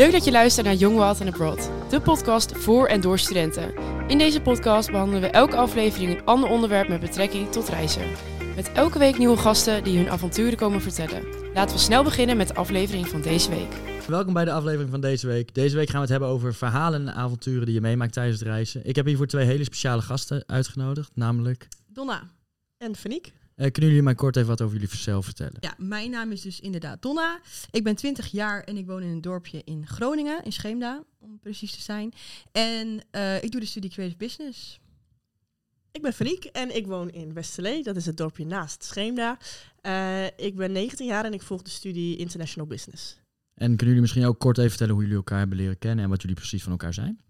Leuk dat je luistert naar Young Wild and Abroad, de podcast voor en door studenten. In deze podcast behandelen we elke aflevering een ander onderwerp met betrekking tot reizen. Met elke week nieuwe gasten die hun avonturen komen vertellen. Laten we snel beginnen met de aflevering van deze week. Welkom bij de aflevering van deze week. Deze week gaan we het hebben over verhalen en avonturen die je meemaakt tijdens het reizen. Ik heb hiervoor twee hele speciale gasten uitgenodigd, namelijk... Donna. En Faniek. Eh, kunnen jullie mij kort even wat over jullie zelf vertellen? Ja, mijn naam is dus inderdaad Donna. Ik ben 20 jaar en ik woon in een dorpje in Groningen, in Scheemda, om precies te zijn. En eh, ik doe de studie Creative Business. Ik ben Faniek en ik woon in Westerlee. Dat is het dorpje naast Scheemda. Eh, ik ben 19 jaar en ik volg de studie International Business. En kunnen jullie misschien ook kort even vertellen hoe jullie elkaar hebben leren kennen en wat jullie precies van elkaar zijn?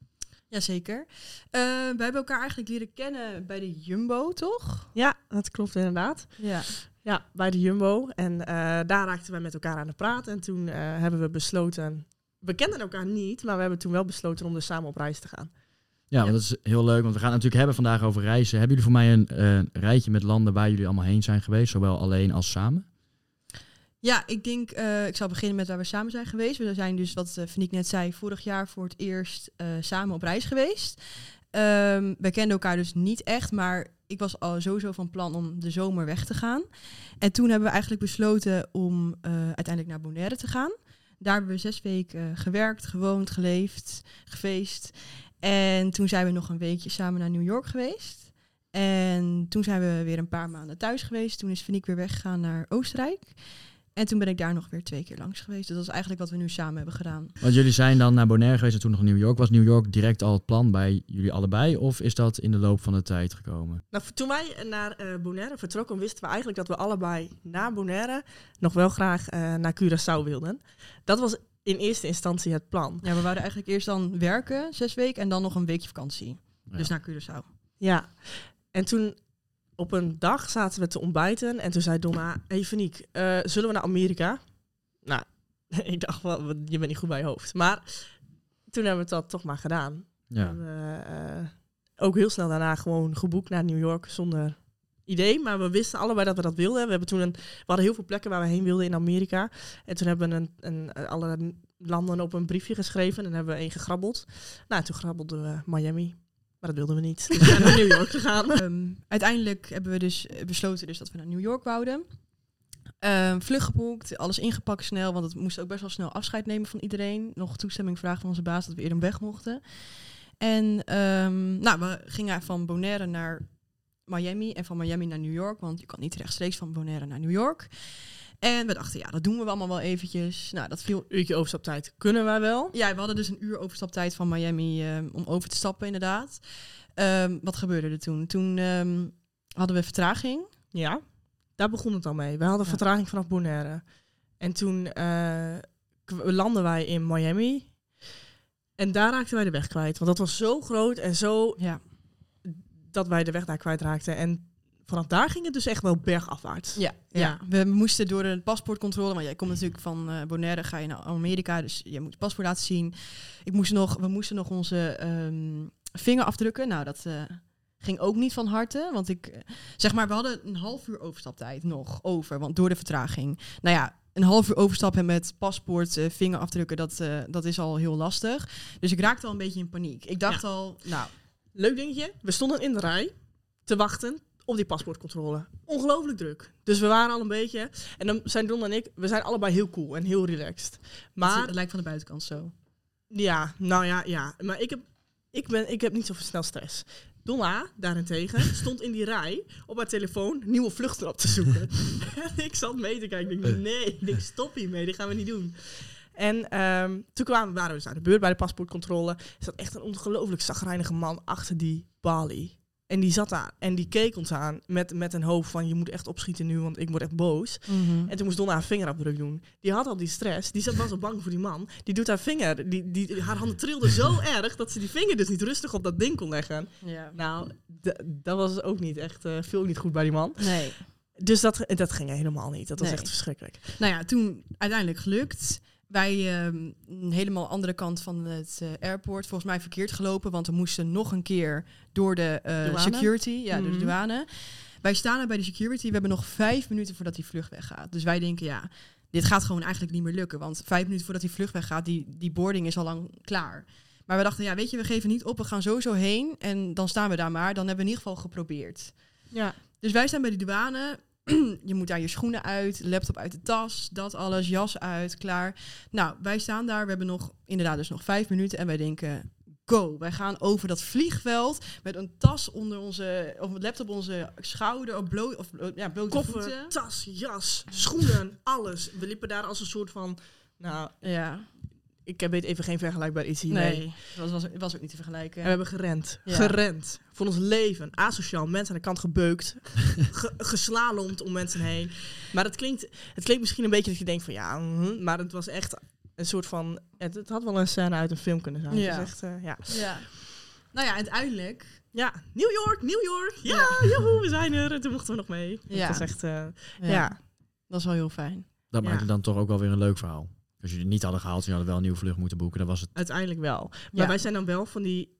Jazeker. Uh, wij hebben elkaar eigenlijk leren kennen bij de Jumbo, toch? Ja, dat klopt inderdaad. Ja. Ja, bij de Jumbo. En uh, daar raakten wij met elkaar aan de praat. En toen uh, hebben we besloten... We kenden elkaar niet, maar we hebben toen wel besloten om er samen op reis te gaan. Ja, ja. Want dat is heel leuk, want we gaan het natuurlijk hebben vandaag over reizen. Hebben jullie voor mij een rijtje met landen waar jullie allemaal heen zijn geweest, zowel alleen als samen? Ja, ik denk, uh, ik zal beginnen met waar we samen zijn geweest. We zijn dus, wat uh, net zei, vorig jaar voor het eerst uh, samen op reis geweest. Um, we kenden elkaar dus niet echt, maar ik was al sowieso van plan om de zomer weg te gaan. En toen hebben we eigenlijk besloten om uiteindelijk naar Bonaire te gaan. Daar hebben we zes weken gewerkt, gewoond, geleefd, gefeest. En toen zijn we nog een weekje samen naar New York geweest. En toen zijn we weer een paar maanden thuis geweest. Toen is Faniek weer weggegaan naar Oostenrijk. En toen ben ik daar nog weer twee keer langs geweest. Dus dat is eigenlijk wat we nu samen hebben gedaan. Want jullie zijn dan naar Bonaire geweest en toen nog New York. Was New York direct al het plan bij jullie allebei? Of is dat in de loop van de tijd gekomen? Nou, toen wij naar uh, Bonaire vertrokken, wisten we eigenlijk dat we allebei na Bonaire nog wel graag uh, naar Curaçao wilden. Dat was in eerste instantie het plan. Ja, we wouden eigenlijk eerst dan werken, zes weken, en dan nog een weekje vakantie. Ja. Dus naar Curaçao. Ja, en toen op een dag zaten we te ontbijten en toen zei Donna, hey Faniek, uh, zullen we naar Amerika? Nou, ik dacht wel, je bent niet goed bij je hoofd. Maar toen hebben we dat toch maar gedaan. Ja. We, uh, ook heel snel daarna gewoon geboekt naar New York zonder idee. Maar we wisten allebei dat we dat wilden. We, hebben toen een, we hadden heel veel plekken waar we heen wilden in Amerika. En toen hebben we een, een, alle landen op een briefje geschreven en hebben we één gegrabbeld. Nou, toen grabbelden we Miami. Maar dat wilden we niet. Dus we zijn naar New York gegaan. Um, uiteindelijk hebben we dus besloten dus dat we naar New York wouden. Um, vlug geboekt, alles ingepakt snel, want het moest ook best wel snel afscheid nemen van iedereen. Nog toestemming vragen van onze baas dat we eerder weg mochten. En um, nou, we gingen van Bonaire naar Miami en van Miami naar New York, want je kan niet rechtstreeks van Bonaire naar New York. En we dachten, ja, dat doen we allemaal wel eventjes. Nou, dat viel... Uurtje overstaptijd kunnen wij wel. Ja, we hadden dus een uur overstaptijd van Miami um, om over te stappen, inderdaad. Um, wat gebeurde er toen? Toen um, hadden we vertraging. Ja, daar begon het al mee. We hadden ja. vertraging vanaf Bonaire. En toen uh, landden wij in Miami. En daar raakten wij de weg kwijt. Want dat was zo groot en zo... Ja. Dat wij de weg daar kwijtraakten. En vanaf daar ging het dus echt wel bergafwaarts. Ja, ja. ja. we moesten door de paspoortcontrole, want jij komt natuurlijk van uh, Bonaire, ga je naar Amerika, dus je moet je paspoort laten zien. Ik moest nog, we moesten nog onze um, vinger afdrukken. Nou, dat uh, ging ook niet van harte, want ik, zeg maar, we hadden een half uur overstaptijd nog over, want door de vertraging. Nou ja, een half uur overstappen met paspoort, uh, vinger afdrukken, dat, dat is al heel lastig. Dus ik raakte al een beetje in paniek. Ik dacht Ja. al, nou, Leuk dingetje. We stonden in de rij te wachten op die paspoortcontrole. Ongelooflijk druk. Dus we waren al een beetje... En dan zijn Don en ik, we zijn allebei heel cool en heel relaxed. maar het lijkt van de buitenkant zo. ja, nou ja, ja. Maar ik heb, ik ben, ik heb niet zo snel stress. Donna, daarentegen, stond in die rij op haar telefoon nieuwe vluchten op te zoeken. en ik zat mee te kijken. Ik nee, ik stop hiermee, dit gaan we niet doen. En ehm, toen kwamen, waren we dus aan de beurt bij de paspoortcontrole. Er zat echt een ongelooflijk zagrijnige man achter die balie. En die zat daar en die keek ons aan met, met een hoofd van... je moet echt opschieten nu, want ik word echt boos. En toen moest Donna haar vingerafdruk doen. Die had al die stress. Die zat was al bang voor die man. Die doet haar vinger. Die, die, haar handen trilden zo erg dat ze die vinger dus niet rustig op dat ding kon leggen. Ja. Nou, dat was ook niet echt, eh viel ook niet goed bij die man. Nee. Dus dat, dat ging helemaal niet. Dat was Nee. echt verschrikkelijk. Nou ja, toen uiteindelijk gelukt. Wij ehm, een helemaal andere kant van het eh, airport, volgens mij verkeerd gelopen, want we moesten nog een keer door de eh, security, ja, Mhm. de douane. Wij staan er bij de security, we hebben nog vijf minuten voordat die vlucht weggaat. Dus wij denken, ja, dit gaat gewoon eigenlijk niet meer lukken. Want vijf minuten voordat die vlucht weggaat, die, die boarding is al lang klaar. Maar we dachten, ja, weet je, we geven niet op. We gaan sowieso heen en dan staan we daar maar. Dan hebben we in ieder geval geprobeerd. Ja. Dus wij staan bij die douane. je moet daar je schoenen uit, laptop uit de tas, dat alles, jas uit, klaar. Nou, wij staan daar. We hebben nog, inderdaad, dus nog vijf minuten. En wij denken, go. Wij gaan over dat vliegveld met een tas onder onze, of een laptop op onze schouder, of, bloot, of bloot- ja, blote Koffer, voeten. tas, jas, schoenen, alles. We liepen daar als een soort van... Nou, Ja, ik weet even geen vergelijkbaar iets hier. nee, dat was, was, was ook niet te vergelijken. En we hebben gerend. Ja. Gerend. Voor ons leven. Asociaal. Mensen aan de kant gebeukt. ge geslalomd om mensen heen. Maar het klinkt, het klinkt misschien een beetje dat je denkt van ja, mhm, maar het was echt een soort van. Het, het had wel een scène uit een film kunnen zijn. Ja. Het is echt, eh, ja. Ja. Nou ja, uiteindelijk. ja, New York, New York. Ja, Ja. joehoe, we zijn er. En toen mochten we nog mee. Ja. Het was echt, eh, Ja, ja. dat is wel heel fijn. Dat Ja. maakt het dan toch ook wel weer een leuk verhaal. Als jullie het niet hadden gehaald, je hadden wel een nieuwe vlucht moeten boeken. Dan was het... uiteindelijk wel. Maar Ja. wij zijn dan wel van die.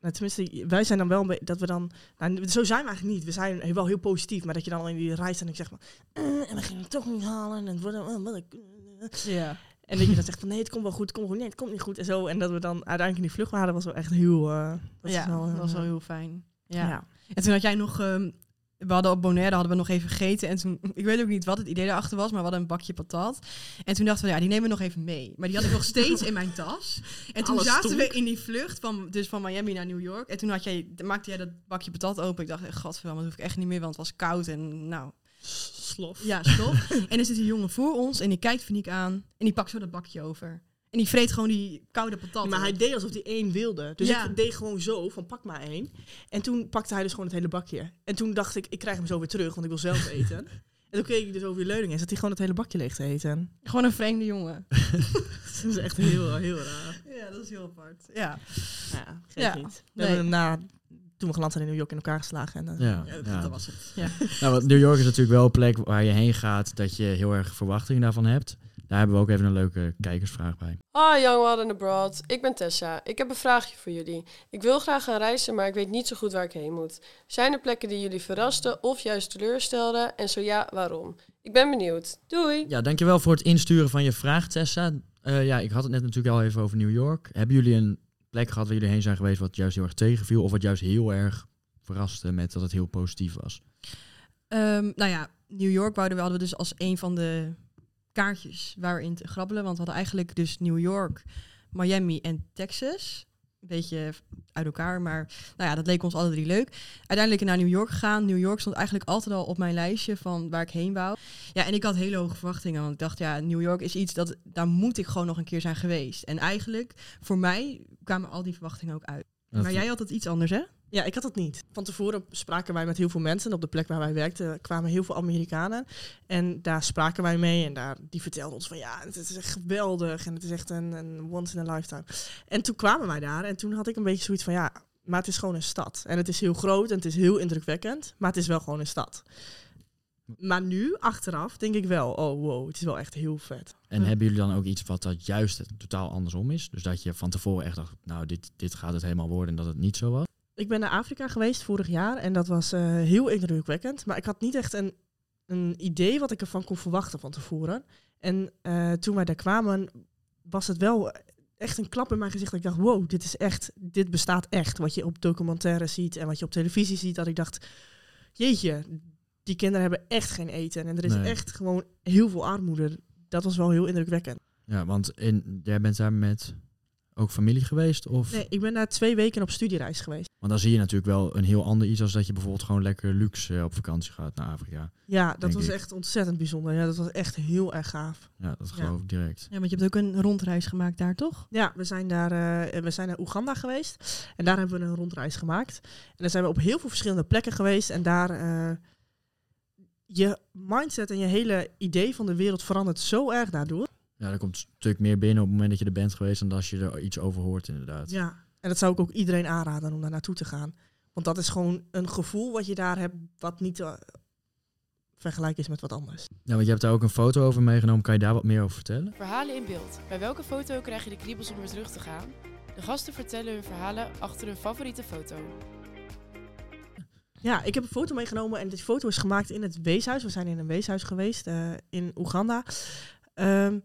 Nou, tenminste, wij zijn dan wel een beetje dat we dan. Nou, zo zijn we eigenlijk niet. We zijn wel heel positief, maar dat je dan al in die reis en ik zeg maar. "Eh, en we gaan het toch niet halen. En het wordt. eh." Ja. En dat je dan zegt van nee, het komt wel goed, het komt wel goed, nee, het komt niet goed en zo. En dat we dan uiteindelijk in die vlucht waren, was wel echt heel. eh, dat ja, wel, dat was eh, wel heel fijn. Ja. ja. En toen had jij nog... ehm, we hadden op Bonaire hadden we nog even gegeten. En toen, ik weet ook niet wat het idee daarachter was, maar we hadden een bakje patat. En toen dachten we, ja, die nemen we nog even mee. Maar die had ik nog steeds in mijn tas. En toen Alles zaten stonk. we in die vlucht, van, dus van Miami naar New York. En toen had jij, maakte jij dat bakje patat open. Ik dacht, echt, gadverdamme, dat hoef ik echt niet meer, want het was koud. En nou, Slof. ja, stof. en er zit een jongen voor ons en die kijkt Faniek aan. En die pakt zo dat bakje over. En die vreet gewoon die koude patat maar hij deed alsof hij één wilde. Dus Ja. ik deed gewoon zo, van pak maar één. En toen pakte hij dus gewoon het hele bakje. En toen dacht ik, ik krijg hem zo weer terug, want ik wil zelf eten. en toen keek ik dus over die leuning en zat hij gewoon het hele bakje leeg te eten. Gewoon een vreemde jongen. Dat is echt heel, heel raar. Ja, dat is heel apart. Ja. Ja, niet. We nee. hebben hem na, toen we geland zijn in New York in elkaar geslagen. En, Ja, Ja, ja. dat was het. Ja. Nou, want New York is natuurlijk wel een plek waar je heen gaat dat je heel erg verwachtingen daarvan hebt. Daar hebben we ook even een leuke kijkersvraag bij. Hi Young Wild and Abroad, ik ben Tessa. Ik heb een vraagje voor jullie. Ik wil graag gaan reizen, maar ik weet niet zo goed waar ik heen moet. Zijn er plekken die jullie verrasten of juist teleurstelden? En zo ja, waarom? Ik ben benieuwd. Doei! Ja, dankjewel voor het insturen van je vraag, Tessa. Eh, ja, ik had het net natuurlijk al even over New York. Hebben jullie een plek gehad waar jullie heen zijn geweest wat juist heel erg tegenviel? Of wat juist heel erg verraste met dat het heel positief was? Ehm, nou ja, New York wouden we, hadden we dus als een van de kaartjes waar we in te grabbelen. Want we hadden eigenlijk dus New York, Miami en Texas. Een beetje uit elkaar, maar nou ja, dat leek ons alle drie leuk. Uiteindelijk naar New York gegaan. New York stond eigenlijk altijd al op mijn lijstje van waar ik heen wou. Ja, en ik had hele hoge verwachtingen, want ik dacht, ja, New York is iets dat, daar moet ik gewoon nog een keer zijn geweest. En eigenlijk, voor mij kwamen al die verwachtingen ook uit. Dat- Maar jij had het iets anders, hè? Ja, ik had het niet. Van tevoren spraken wij met heel veel mensen. Op de plek waar wij werkten kwamen heel veel Amerikanen. En daar spraken wij mee. En daar, die vertelden ons van ja, het is echt geweldig. En het is echt een, een once in a lifetime. En toen kwamen wij daar. En toen had ik een beetje zoiets van ja, maar het is gewoon een stad. En het is heel groot en het is heel indrukwekkend. Maar het is wel gewoon een stad. Maar nu, achteraf, denk ik wel, oh wow, het is wel echt heel vet. En hebben jullie dan ook iets wat dat juist totaal andersom is? Dus dat je van tevoren echt dacht, nou, dit, dit gaat het helemaal worden en dat het niet zo was? Ik ben naar Afrika geweest vorig jaar en dat was eh, heel indrukwekkend. Maar ik had niet echt een, een idee wat ik ervan kon verwachten van tevoren. En eh, toen wij daar kwamen, was het wel echt een klap in mijn gezicht. Dat ik dacht, wow, dit is echt, dit bestaat echt. Wat je op documentaires ziet en wat je op televisie ziet. Dat ik dacht, jeetje, die kinderen hebben echt geen eten. En er is Nee. echt gewoon heel veel armoede. Dat was wel heel indrukwekkend. Ja, want in, jij bent daar met ook familie geweest? Of? Nee, ik ben daar twee weken op studiereis geweest. Want dan zie je natuurlijk wel een heel ander iets als dat je bijvoorbeeld gewoon lekker luxe eh, op vakantie gaat naar Afrika. Ja, dat was ik. echt ontzettend bijzonder. Ja, dat was echt heel erg gaaf. Ja, dat Ja. geloof ik direct. Ja, want je hebt ook een rondreis gemaakt daar, toch? Ja, we zijn, daar, eh, we zijn naar Oeganda geweest. En daar hebben we een rondreis gemaakt. En dan zijn we op heel veel verschillende plekken geweest. En daar... eh, je mindset en je hele idee van de wereld verandert zo erg daardoor. Ja, er komt een stuk meer binnen op het moment dat je er bent geweest dan als je er iets over hoort inderdaad. Ja. En dat zou ik ook iedereen aanraden om daar naartoe te gaan. Want dat is gewoon een gevoel wat je daar hebt... wat niet te vergelijken is met wat anders. Ja, want je hebt daar ook een foto over meegenomen. Kan je daar wat meer over vertellen? Verhalen in beeld. Bij welke foto krijg je de kriebels om weer terug te gaan? De gasten vertellen hun verhalen achter hun favoriete foto. Ja, ik heb een foto meegenomen en die foto is gemaakt in het weeshuis. We zijn in een weeshuis geweest eh, in Oeganda. Ehm,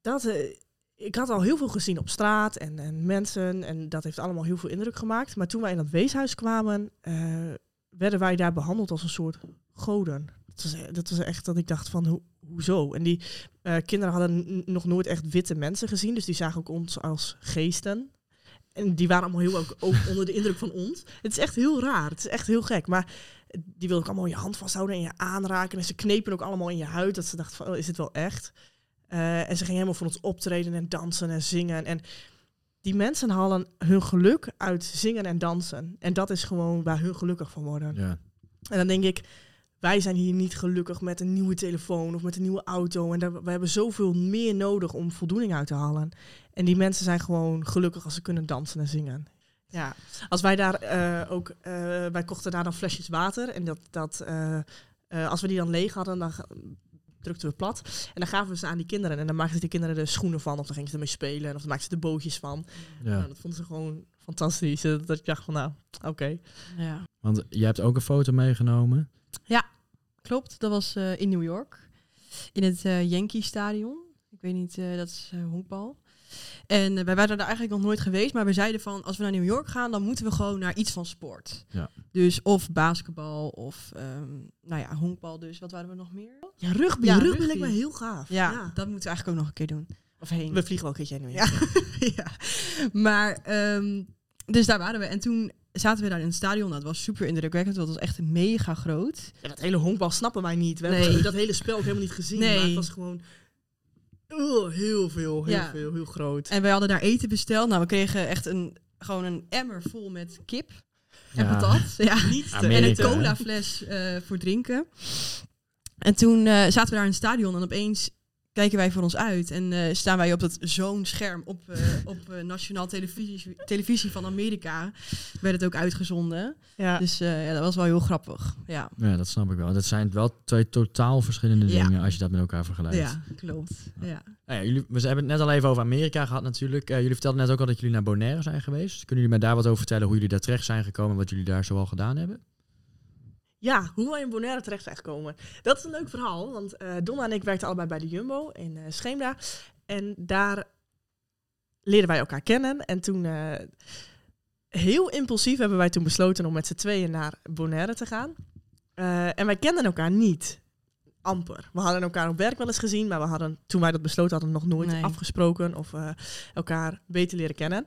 dat, eh, ik had al heel veel gezien op straat en, en mensen. En dat heeft allemaal heel veel indruk gemaakt. Maar toen wij in dat weeshuis kwamen, eh, werden wij daar behandeld als een soort goden. Dat was, dat was echt dat ik dacht van, ho hoezo? En die eh, kinderen hadden nog nooit echt witte mensen gezien. Dus die zagen ook ons als geesten. En die waren allemaal heel ook onder de indruk van ons. Het is echt heel raar. Het is echt heel gek. Maar die wilden ook allemaal je hand vasthouden en je aanraken. En ze knepen ook allemaal in je huid. Dat ze dachten van, oh, is het wel echt? Eh, en ze gingen helemaal voor ons optreden en dansen en zingen. En die mensen halen hun geluk uit zingen en dansen. En dat is gewoon waar hun gelukkig van worden. Ja. En dan denk ik, wij zijn hier niet gelukkig met een nieuwe telefoon of met een nieuwe auto. En daar, we hebben zoveel meer nodig om voldoening uit te halen. En die mensen zijn gewoon gelukkig als ze kunnen dansen en zingen. Ja, als wij daar eh, ook, eh, wij kochten daar dan flesjes water. En dat, dat eh, eh, als we die dan leeg hadden, dan drukten we plat. En dan gaven we ze aan die kinderen. En dan maakten die kinderen er schoenen van. Of dan gingen ze ermee spelen. Of dan maakten ze er bootjes van. ja. Nou, dat vonden ze gewoon fantastisch. Dat ik dacht van, nou, oké. Ja. Want jij hebt ook een foto meegenomen. Klopt, dat was eh, in New York. In het eh, Yankee Stadion. Ik weet niet, eh, dat is honkbal. En eh, wij waren daar eigenlijk nog nooit geweest, maar we zeiden van als we naar New York gaan, dan moeten we gewoon naar iets van sport. Ja. Dus of basketbal of ehm, nou ja, honkbal dus. Wat waren we nog meer? Ja, rugby. Ja, rugby, rugby. lijkt me heel gaaf. Ja, ja. dat moeten we eigenlijk ook nog een keer doen. Of heen. We vliegen wel een keertje heen. Ja. ja. Maar, ehm, dus daar waren we. En toen zaten we daar in het stadion. Dat was super indrukwekkend, want het was echt mega groot. Ja, dat hele honkbal snappen wij niet. We Nee. hebben dat hele spel ook helemaal niet gezien. Nee. Maar het was gewoon oh, heel veel, heel Ja. veel, heel groot. En wij hadden daar eten besteld. Nou, we kregen echt een, gewoon een emmer vol met kip en Ja. patat. Ja. niet En een colafles eh voor drinken. En toen eh, zaten we daar in het stadion en opeens kijken wij voor ons uit. En eh, staan wij op dat zo'n scherm op, eh, op eh, nationaal televisie, televisie van Amerika. Werd het ook uitgezonden. Ja. Dus eh, ja, dat was wel heel grappig. Ja, Ja, dat snap ik wel. Dat zijn wel twee totaal verschillende Ja. dingen als je dat met elkaar vergelijkt. ja klopt. Ja. Nou ja, jullie, we hebben het net al even over Amerika gehad natuurlijk. Eh, jullie vertelden net ook al dat jullie naar Bonaire zijn geweest. Kunnen jullie mij daar wat over vertellen hoe jullie daar terecht zijn gekomen en wat jullie daar zoal gedaan hebben? Ja, hoe wij in Bonaire terecht zijn gekomen. Dat is een leuk verhaal, want eh Donna en ik werkten allebei bij de Jumbo in eh Scheemda. En daar leerden wij elkaar kennen. En toen, eh, heel impulsief, hebben wij toen besloten om met z'n tweeën naar Bonaire te gaan. En wij kenden elkaar niet. Amper. We hadden elkaar op werk wel eens gezien, maar we hadden toen wij dat besloten hadden nog nooit Nee. afgesproken of elkaar beter leren kennen.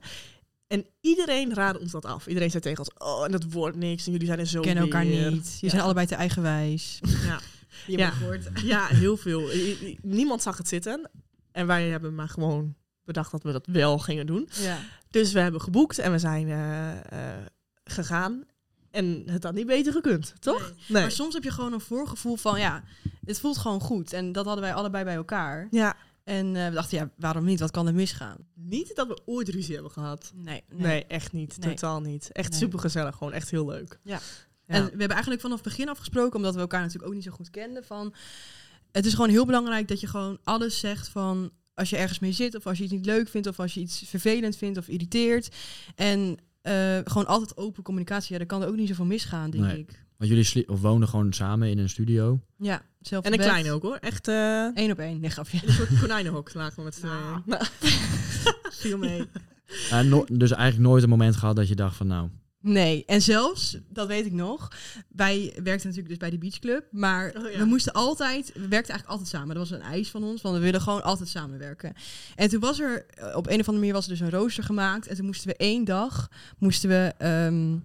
En iedereen raadde ons dat af. Iedereen zei tegen ons, oh, en dat wordt niks en jullie zijn er zo kennen elkaar weer." niet. Je Ja. zijn allebei te eigenwijs. Ja. Je Ja. heel veel. I- i- Niemand zag het zitten. En wij hebben maar gewoon bedacht dat we dat wel gingen doen. Ja. Dus we hebben geboekt en we zijn eh, eh, gegaan. En het had niet beter gekund, toch? Nee. Maar soms heb je gewoon een voorgevoel van, ja, het voelt gewoon goed. En dat hadden wij allebei bij elkaar. Ja, En eh, we dachten, ja, waarom niet? Wat kan er misgaan? Niet dat we ooit ruzie hebben gehad. Nee. Nee, echt niet. Nee. Totaal niet. Echt Nee. super gezellig. Gewoon echt heel leuk. Ja. Ja. En we hebben eigenlijk vanaf het begin afgesproken, omdat we elkaar natuurlijk ook niet zo goed kenden, van het is gewoon heel belangrijk dat je gewoon alles zegt van als je ergens mee zit of als je iets niet leuk vindt of als je iets vervelend vindt of irriteert. En eh, gewoon altijd open communicatie. Ja, daar kan er ook niet zoveel misgaan, denk Nee. ik. Want jullie of woonden gewoon samen in een studio. Ja, zelf En een kleine ook hoor. Echt eh Eén op één. Nee, grapje. in een soort konijnenhok lagen we met z'n Nou. Viel mee. Eh, no- dus eigenlijk nooit een moment gehad dat je dacht van nou, Nee, en zelfs, dat weet ik nog, wij werkten natuurlijk dus bij de beachclub, maar Oh ja. we moesten altijd, we werkten eigenlijk altijd samen. Dat was een eis van ons, want we willen gewoon altijd samenwerken. En toen was er, eh, op een of andere manier was er dus een rooster gemaakt en toen moesten we één dag, moesten we ehm,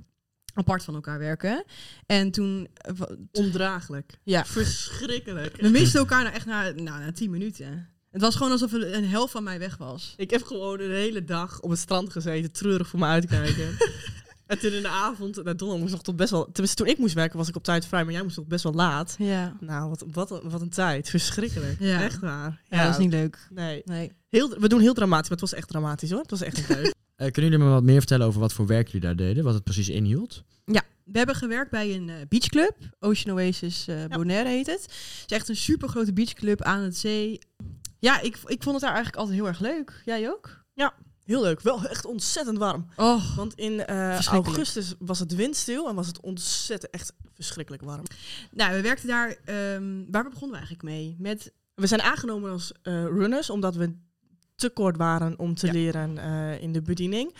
apart van elkaar werken. En toen, eh, Ondraaglijk. ja, Verschrikkelijk. we misten elkaar nou echt na, nou, na tien minuten. Het was gewoon alsof een helft van mij weg was. Ik heb gewoon een hele dag op het strand gezeten, treurig voor me uitkijken. en toen in de avond, nou, Donald moest nog tot best wel... Tenminste, toen ik moest werken was ik op tijd vrij, maar jij moest nog best wel laat. Ja, Nou, wat, wat, een- wat een tijd. Verschrikkelijk. Ja. Echt waar. ja, dat is niet leuk. Nee. Nee. Heel, we doen heel dramatisch, maar het was echt dramatisch hoor. Het was echt niet leuk. eh, kunnen jullie me wat meer vertellen over wat voor werk jullie daar deden? Wat het precies inhield? We hebben gewerkt bij een eh, beachclub. Ocean Oasis eh, Bonaire heet het. Het is echt een super grote beachclub aan het zee. Ja, ik, ik vond het daar eigenlijk altijd heel erg leuk. Jij ook? Heel leuk. Wel echt ontzettend warm. Oh, Want in eh, augustus was het windstil en was het ontzettend echt verschrikkelijk warm. nou, we werkten daar. ehm, waar begonnen we eigenlijk mee? Met We zijn aangenomen als eh, runners omdat we te kort waren om te Ja. leren eh, in de bediening.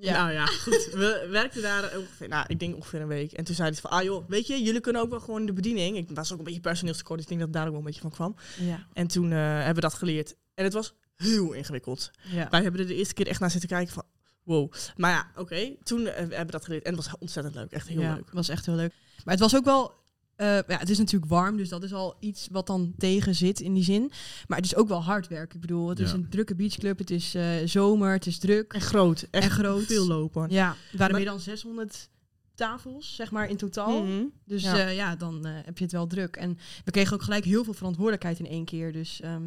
Nou ja, goed. We werkten daar ongeveer, nou, ik denk ongeveer een week. En toen zeiden ze van, ah joh, weet je, jullie kunnen ook wel gewoon de bediening. Ik was ook een beetje personeelstekort, dus ik denk dat het daar ook wel een beetje van kwam. Ja. En toen eh, hebben we dat geleerd. En het was heel ingewikkeld. Ja. Wij hebben er de eerste keer echt naar zitten kijken van, wow. Maar ja, oké, toen eh, hebben we dat geleerd. En het was ontzettend leuk, echt heel ja, leuk. was echt heel leuk. Maar het was ook wel... eh, ja, het is natuurlijk warm, dus dat is al iets wat dan tegen zit in die zin. Maar het is ook wel hard werk. Ik bedoel, het is een drukke beachclub. Het is eh, zomer, het is druk. En groot, echt En groot. veel lopen. Ja, er waren Maar- meer dan 600 tafels, zeg maar, in totaal. Mhm. Dus Ja. ja, ja dan eh, heb je het wel druk. En we kregen ook gelijk heel veel verantwoordelijkheid in één keer. Dus ehm,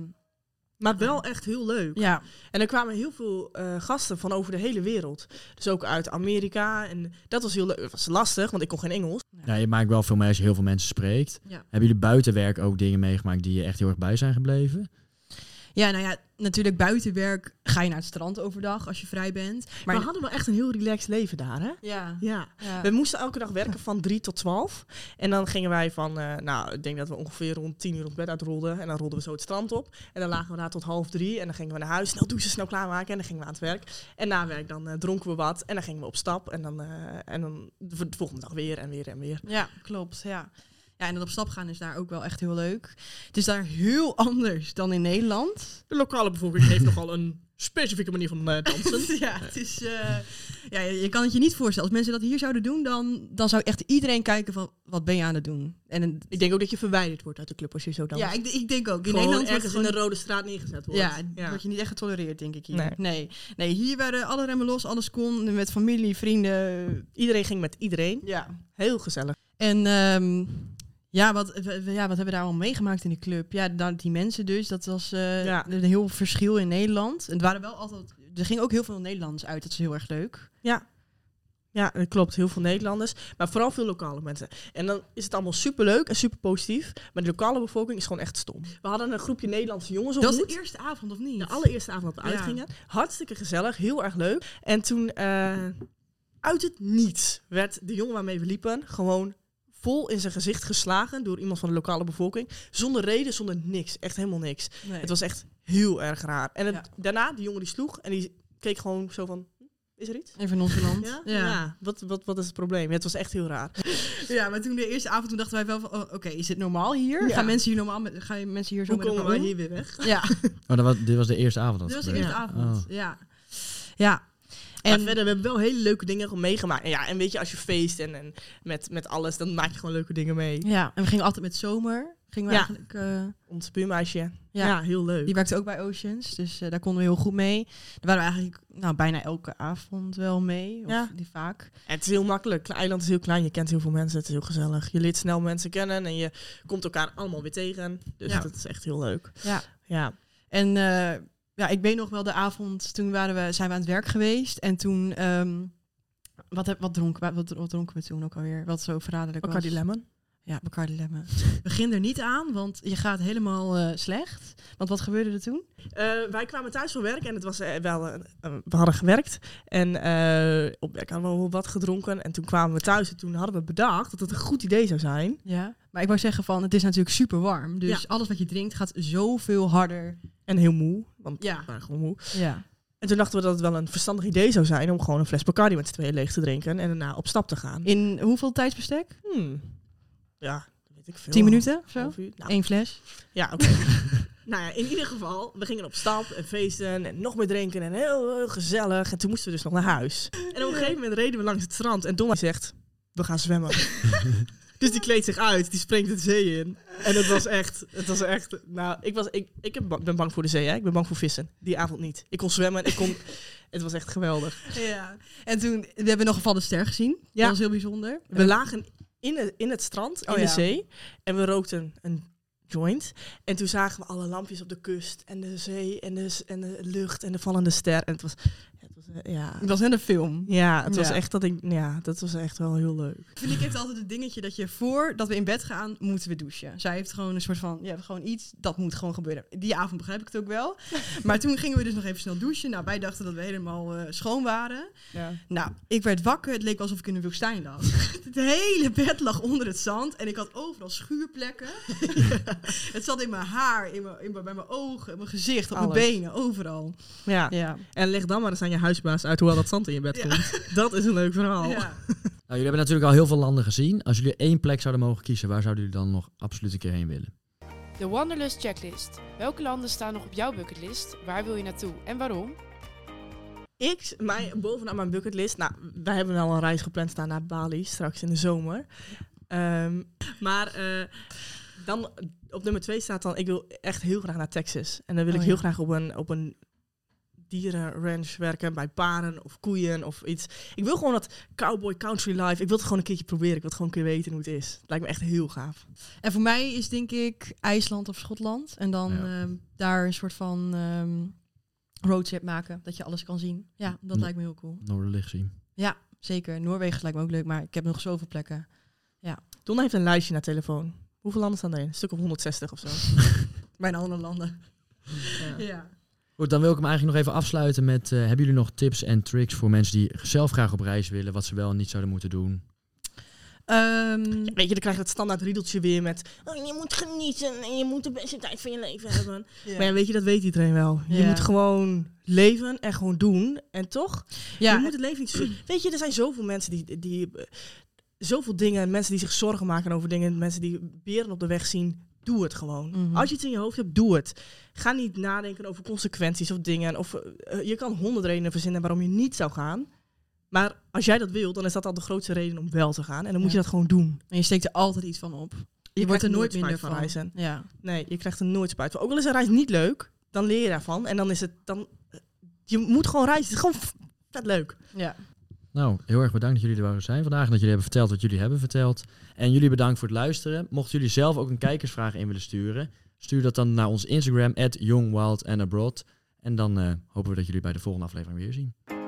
Maar wel echt heel leuk. ja, En er kwamen heel veel eh, gasten van over de hele wereld. Dus ook uit Amerika. En dat was heel leuk. Het was lastig, want ik kon geen Engels. Ja, je maakt wel veel mee als je heel veel mensen spreekt. Ja. Hebben jullie buitenwerk ook dingen meegemaakt die je echt heel erg bij zijn gebleven? Ja, nou ja, natuurlijk buitenwerk ga je naar het strand overdag als je vrij bent. Maar we hadden wel echt een heel relaxed leven daar, hè? ja, Ja. ja. We moesten elke dag werken van 3 tot 12. En dan gingen wij van, eh, nou, ik denk dat we ongeveer rond 10 uur op bed uitrolden. En dan rolden we zo het strand op. En dan lagen we daar tot half drie. En dan gingen we naar huis, snel douchen, snel klaarmaken. En dan gingen we aan het werk. En na werk dan eh, dronken we wat. En dan gingen we op stap. En dan, eh, en dan de de volgende dag weer en weer en weer. Ja, klopt. Ja. Ja, en dan op stap gaan is daar ook wel echt heel leuk. Het is daar heel anders dan in Nederland. De lokale bevolking heeft nogal een specifieke manier van eh, dansen. ja, het is, eh, ja, je kan het je niet voorstellen. Als mensen dat hier zouden doen, dan, dan zou echt iedereen kijken van, wat ben je aan het doen? En een, Ik denk ook dat je verwijderd wordt uit de club als je zo danst. ja, ik, ik denk ook. In Nederland wordt ergens gewoon- in de rode straat neergezet wordt. Ja, word je niet echt getolereerd, denk ik hier. Nee. Nee. nee. hier werden alle remmen los, alles kon, met familie, vrienden. Iedereen ging met iedereen. Ja. Heel gezellig. En ehm, ja, wat, w- ja, wat hebben we daar al meegemaakt in de club? Ja, die mensen dus, dat was eh, Ja. een heel verschil in Nederland. En het waren wel altijd, er ging ook heel veel Nederlands uit, dat is heel erg leuk. Ja, dat klopt. Heel veel Nederlanders. Maar vooral veel lokale mensen. En dan is het allemaal superleuk en super positief. Maar de lokale bevolking is gewoon echt stom. We hadden een groepje Nederlandse jongens Dat was de eerste avond, of niet? De allereerste avond dat we Ja. uitgingen. Hartstikke gezellig. Heel erg leuk. En toen eh, uit het niets werd de jongen waarmee we liepen gewoon vol in zijn gezicht geslagen door iemand van de lokale bevolking. Zonder reden, zonder niks. Echt helemaal niks. Nee. Het was echt heel erg raar. En het- Ja. daarna, die jongen die sloeg en die keek gewoon zo van... "Hm, Is er iets? Even nonchalant. Ja? Ja. Ja. Wat, wat, wat is het probleem? Ja, het was echt heel raar. Ja, maar toen de eerste avond, toen dachten wij wel van, oh, oké, is dit normaal hier? Ja. Gaan mensen hier normaal met, gaan mensen hier zo Hoe met komen wij om? hier weer weg? Ja, Oh, dat was, dit was de eerste avond. Dat dit was de eerste Ja. avond. Oh. Ja. Ja. En verder, we hebben wel hele leuke dingen meegemaakt. En ja, en weet je, als je feest en, en met, met alles, dan maak je gewoon leuke dingen mee. ja, en we gingen altijd met zomer. Gingen we Ja. eigenlijk, eh, Ons buurmeisje. Ja. Ja. heel leuk. die werkte ook bij Oceans, dus eh, daar konden we heel goed mee. Daar waren we eigenlijk nou, bijna elke avond wel mee, of Ja. die vaak. En het is heel makkelijk. Het eiland is heel klein. Je kent heel veel mensen. Het is heel gezellig. Je leert snel mensen kennen en je komt elkaar allemaal weer tegen. Dus dat is echt heel leuk. Ja. Ja. En eh, ja, ik weet nog wel de avond, toen waren we, zijn we aan het werk geweest. En toen, ehm, wat, heb, wat, dronken, we- wat, wat dronken we toen ook alweer? Wat zo verraderlijk was. Bacardi Lemon. Ja, Bacardi Lemon. Begin er niet aan, want je gaat helemaal eh, slecht. Want wat gebeurde er toen? Eh, wij kwamen thuis van werk en het was eh, wel, we hadden gewerkt en eh, op werk hadden we wel wat gedronken en toen kwamen we thuis en toen hadden we bedacht dat het een goed idee zou zijn. Ja. Maar ik wou zeggen van, het is natuurlijk super warm. Dus Ja. alles wat je drinkt gaat zoveel harder. En heel moe, want Ja. we waren gewoon moe. Ja. En toen dachten we dat het wel een verstandig idee zou zijn om gewoon een fles Bacardi met z'n tweeën leeg te drinken en daarna op stap te gaan. In hoeveel tijdsbestek? Hmm. Ja, dat weet ik veel. Tien minuten of zo? Nou, Eén fles? Ja, oké. nou ja, in ieder geval, we gingen op stap en feesten en nog meer drinken en heel, heel gezellig. En toen moesten we dus nog naar huis. En op een gegeven moment reden we langs het strand en Donna zegt, we gaan zwemmen. dus die kleedt zich uit, die springt de zee in. En het was echt, het was echt, nou, ik, was, ik, ik ben bang voor de zee, hè? ik ben bang voor vissen. Die avond niet. Ik kon zwemmen, ik kon, het was echt geweldig. Ja. En toen, we hebben nog een vallen ster gezien. Ja. Dat was heel bijzonder. We lagen in het, in het strand, in Oh de ja. zee. En we rookten een joint. En toen zagen we alle lampjes op de kust. En de zee en de, en de lucht en de vallende ster. En het was, het ja... Het was net een film. Ja, het was echt dat ik, ja, dat was echt wel heel leuk. Vind ik heeft altijd het dingetje dat je voordat we in bed gaan, moeten we douchen. Zij heeft gewoon een soort van, ja, gewoon iets, dat moet gewoon gebeuren. Die avond begrijp ik het ook wel. maar toen gingen we dus nog even snel douchen. Nou, wij dachten dat we helemaal eh, schoon waren. Ja. Nou, ik werd wakker. Het leek alsof ik in een woestijn lag. Het hele bed lag onder het zand en ik had overal schuurplekken. het zat in mijn haar, in mijn, in mijn, bij mijn ogen, in mijn gezicht, op Alles. mijn benen, overal. Ja. Ja. En leg dan maar eens aan je huisbaas uit hoe al dat zand in je bed Ja. komt. Dat is een leuk verhaal. ja. Nou, jullie hebben natuurlijk al heel veel landen gezien. Als jullie één plek zouden mogen kiezen, waar zouden jullie dan nog absoluut een keer heen willen? De Wanderlust Checklist. Welke landen staan nog op jouw bucketlist? Waar wil je naartoe en waarom? Ik, mij, bovenaan mijn bucketlist. Nou, wij hebben al een reis gepland staan naar Bali straks in de zomer. Ehm, maar eh, dan op nummer twee staat dan, ik wil echt heel graag naar Texas. En dan wil Oh, ik heel ja. graag op een, op een dierenranch werken, bij paren of koeien of iets. Ik wil gewoon dat cowboy country life. Ik wil het gewoon een keertje proberen. Ik wil het gewoon een keer weten hoe het is. Het lijkt me echt heel gaaf. En voor mij is denk ik IJsland of Schotland. En dan Ja. ehm, daar een soort van ehm, roadtrip maken, dat je alles kan zien. Ja, dat Ja. lijkt me heel cool. Noorderlicht zien. Ja, zeker. Noorwegen lijkt me ook leuk, maar ik heb nog zoveel plekken. Donna heeft een lijstje naar telefoon. Hoeveel landen staan erin? Een stuk of 160 of zo. Bijna andere landen. Ja. Ja. Goed, dan wil ik hem eigenlijk nog even afsluiten met... eh, hebben jullie nog tips en tricks voor mensen die zelf graag op reis willen? Wat ze wel en niet zouden moeten doen? Ehm, Weet je, dan krijg je het standaard riedeltje weer met... Oh, je moet genieten en je moet de beste tijd van je leven hebben. Maar ja, weet je, dat weet iedereen wel. Je moet gewoon leven en gewoon doen. En toch, ja, je moet het leven niet. Weet je, er zijn zoveel mensen die... die eh, zoveel dingen, mensen die zich zorgen maken over dingen. Mensen die beren op de weg zien. Doe het gewoon. Mhm. Als je het in je hoofd hebt, doe het. Ga niet nadenken over consequenties of dingen. Of, eh, je kan honderd redenen verzinnen waarom je niet zou gaan. Maar als jij dat wil, dan is dat al de grootste reden om wel te gaan. En dan moet je dat gewoon doen. en je steekt er altijd iets van op. Je, wordt er nooit minder van van. reizen. Ja. Nee, je krijgt er nooit spijt van. Ook al is een reis niet leuk, dan leer je daarvan. En dan is het dan. Je moet gewoon reizen. Het is gewoon vet leuk. ja. Nou, heel erg bedankt dat jullie er waren zijn vandaag. En dat jullie hebben verteld wat jullie hebben verteld. En jullie bedankt voor het luisteren. Mochten jullie zelf ook een kijkersvraag in willen sturen, stuur dat dan naar ons Instagram, at youngwildandabroad. En dan eh, hopen we dat jullie bij de volgende aflevering weer zien.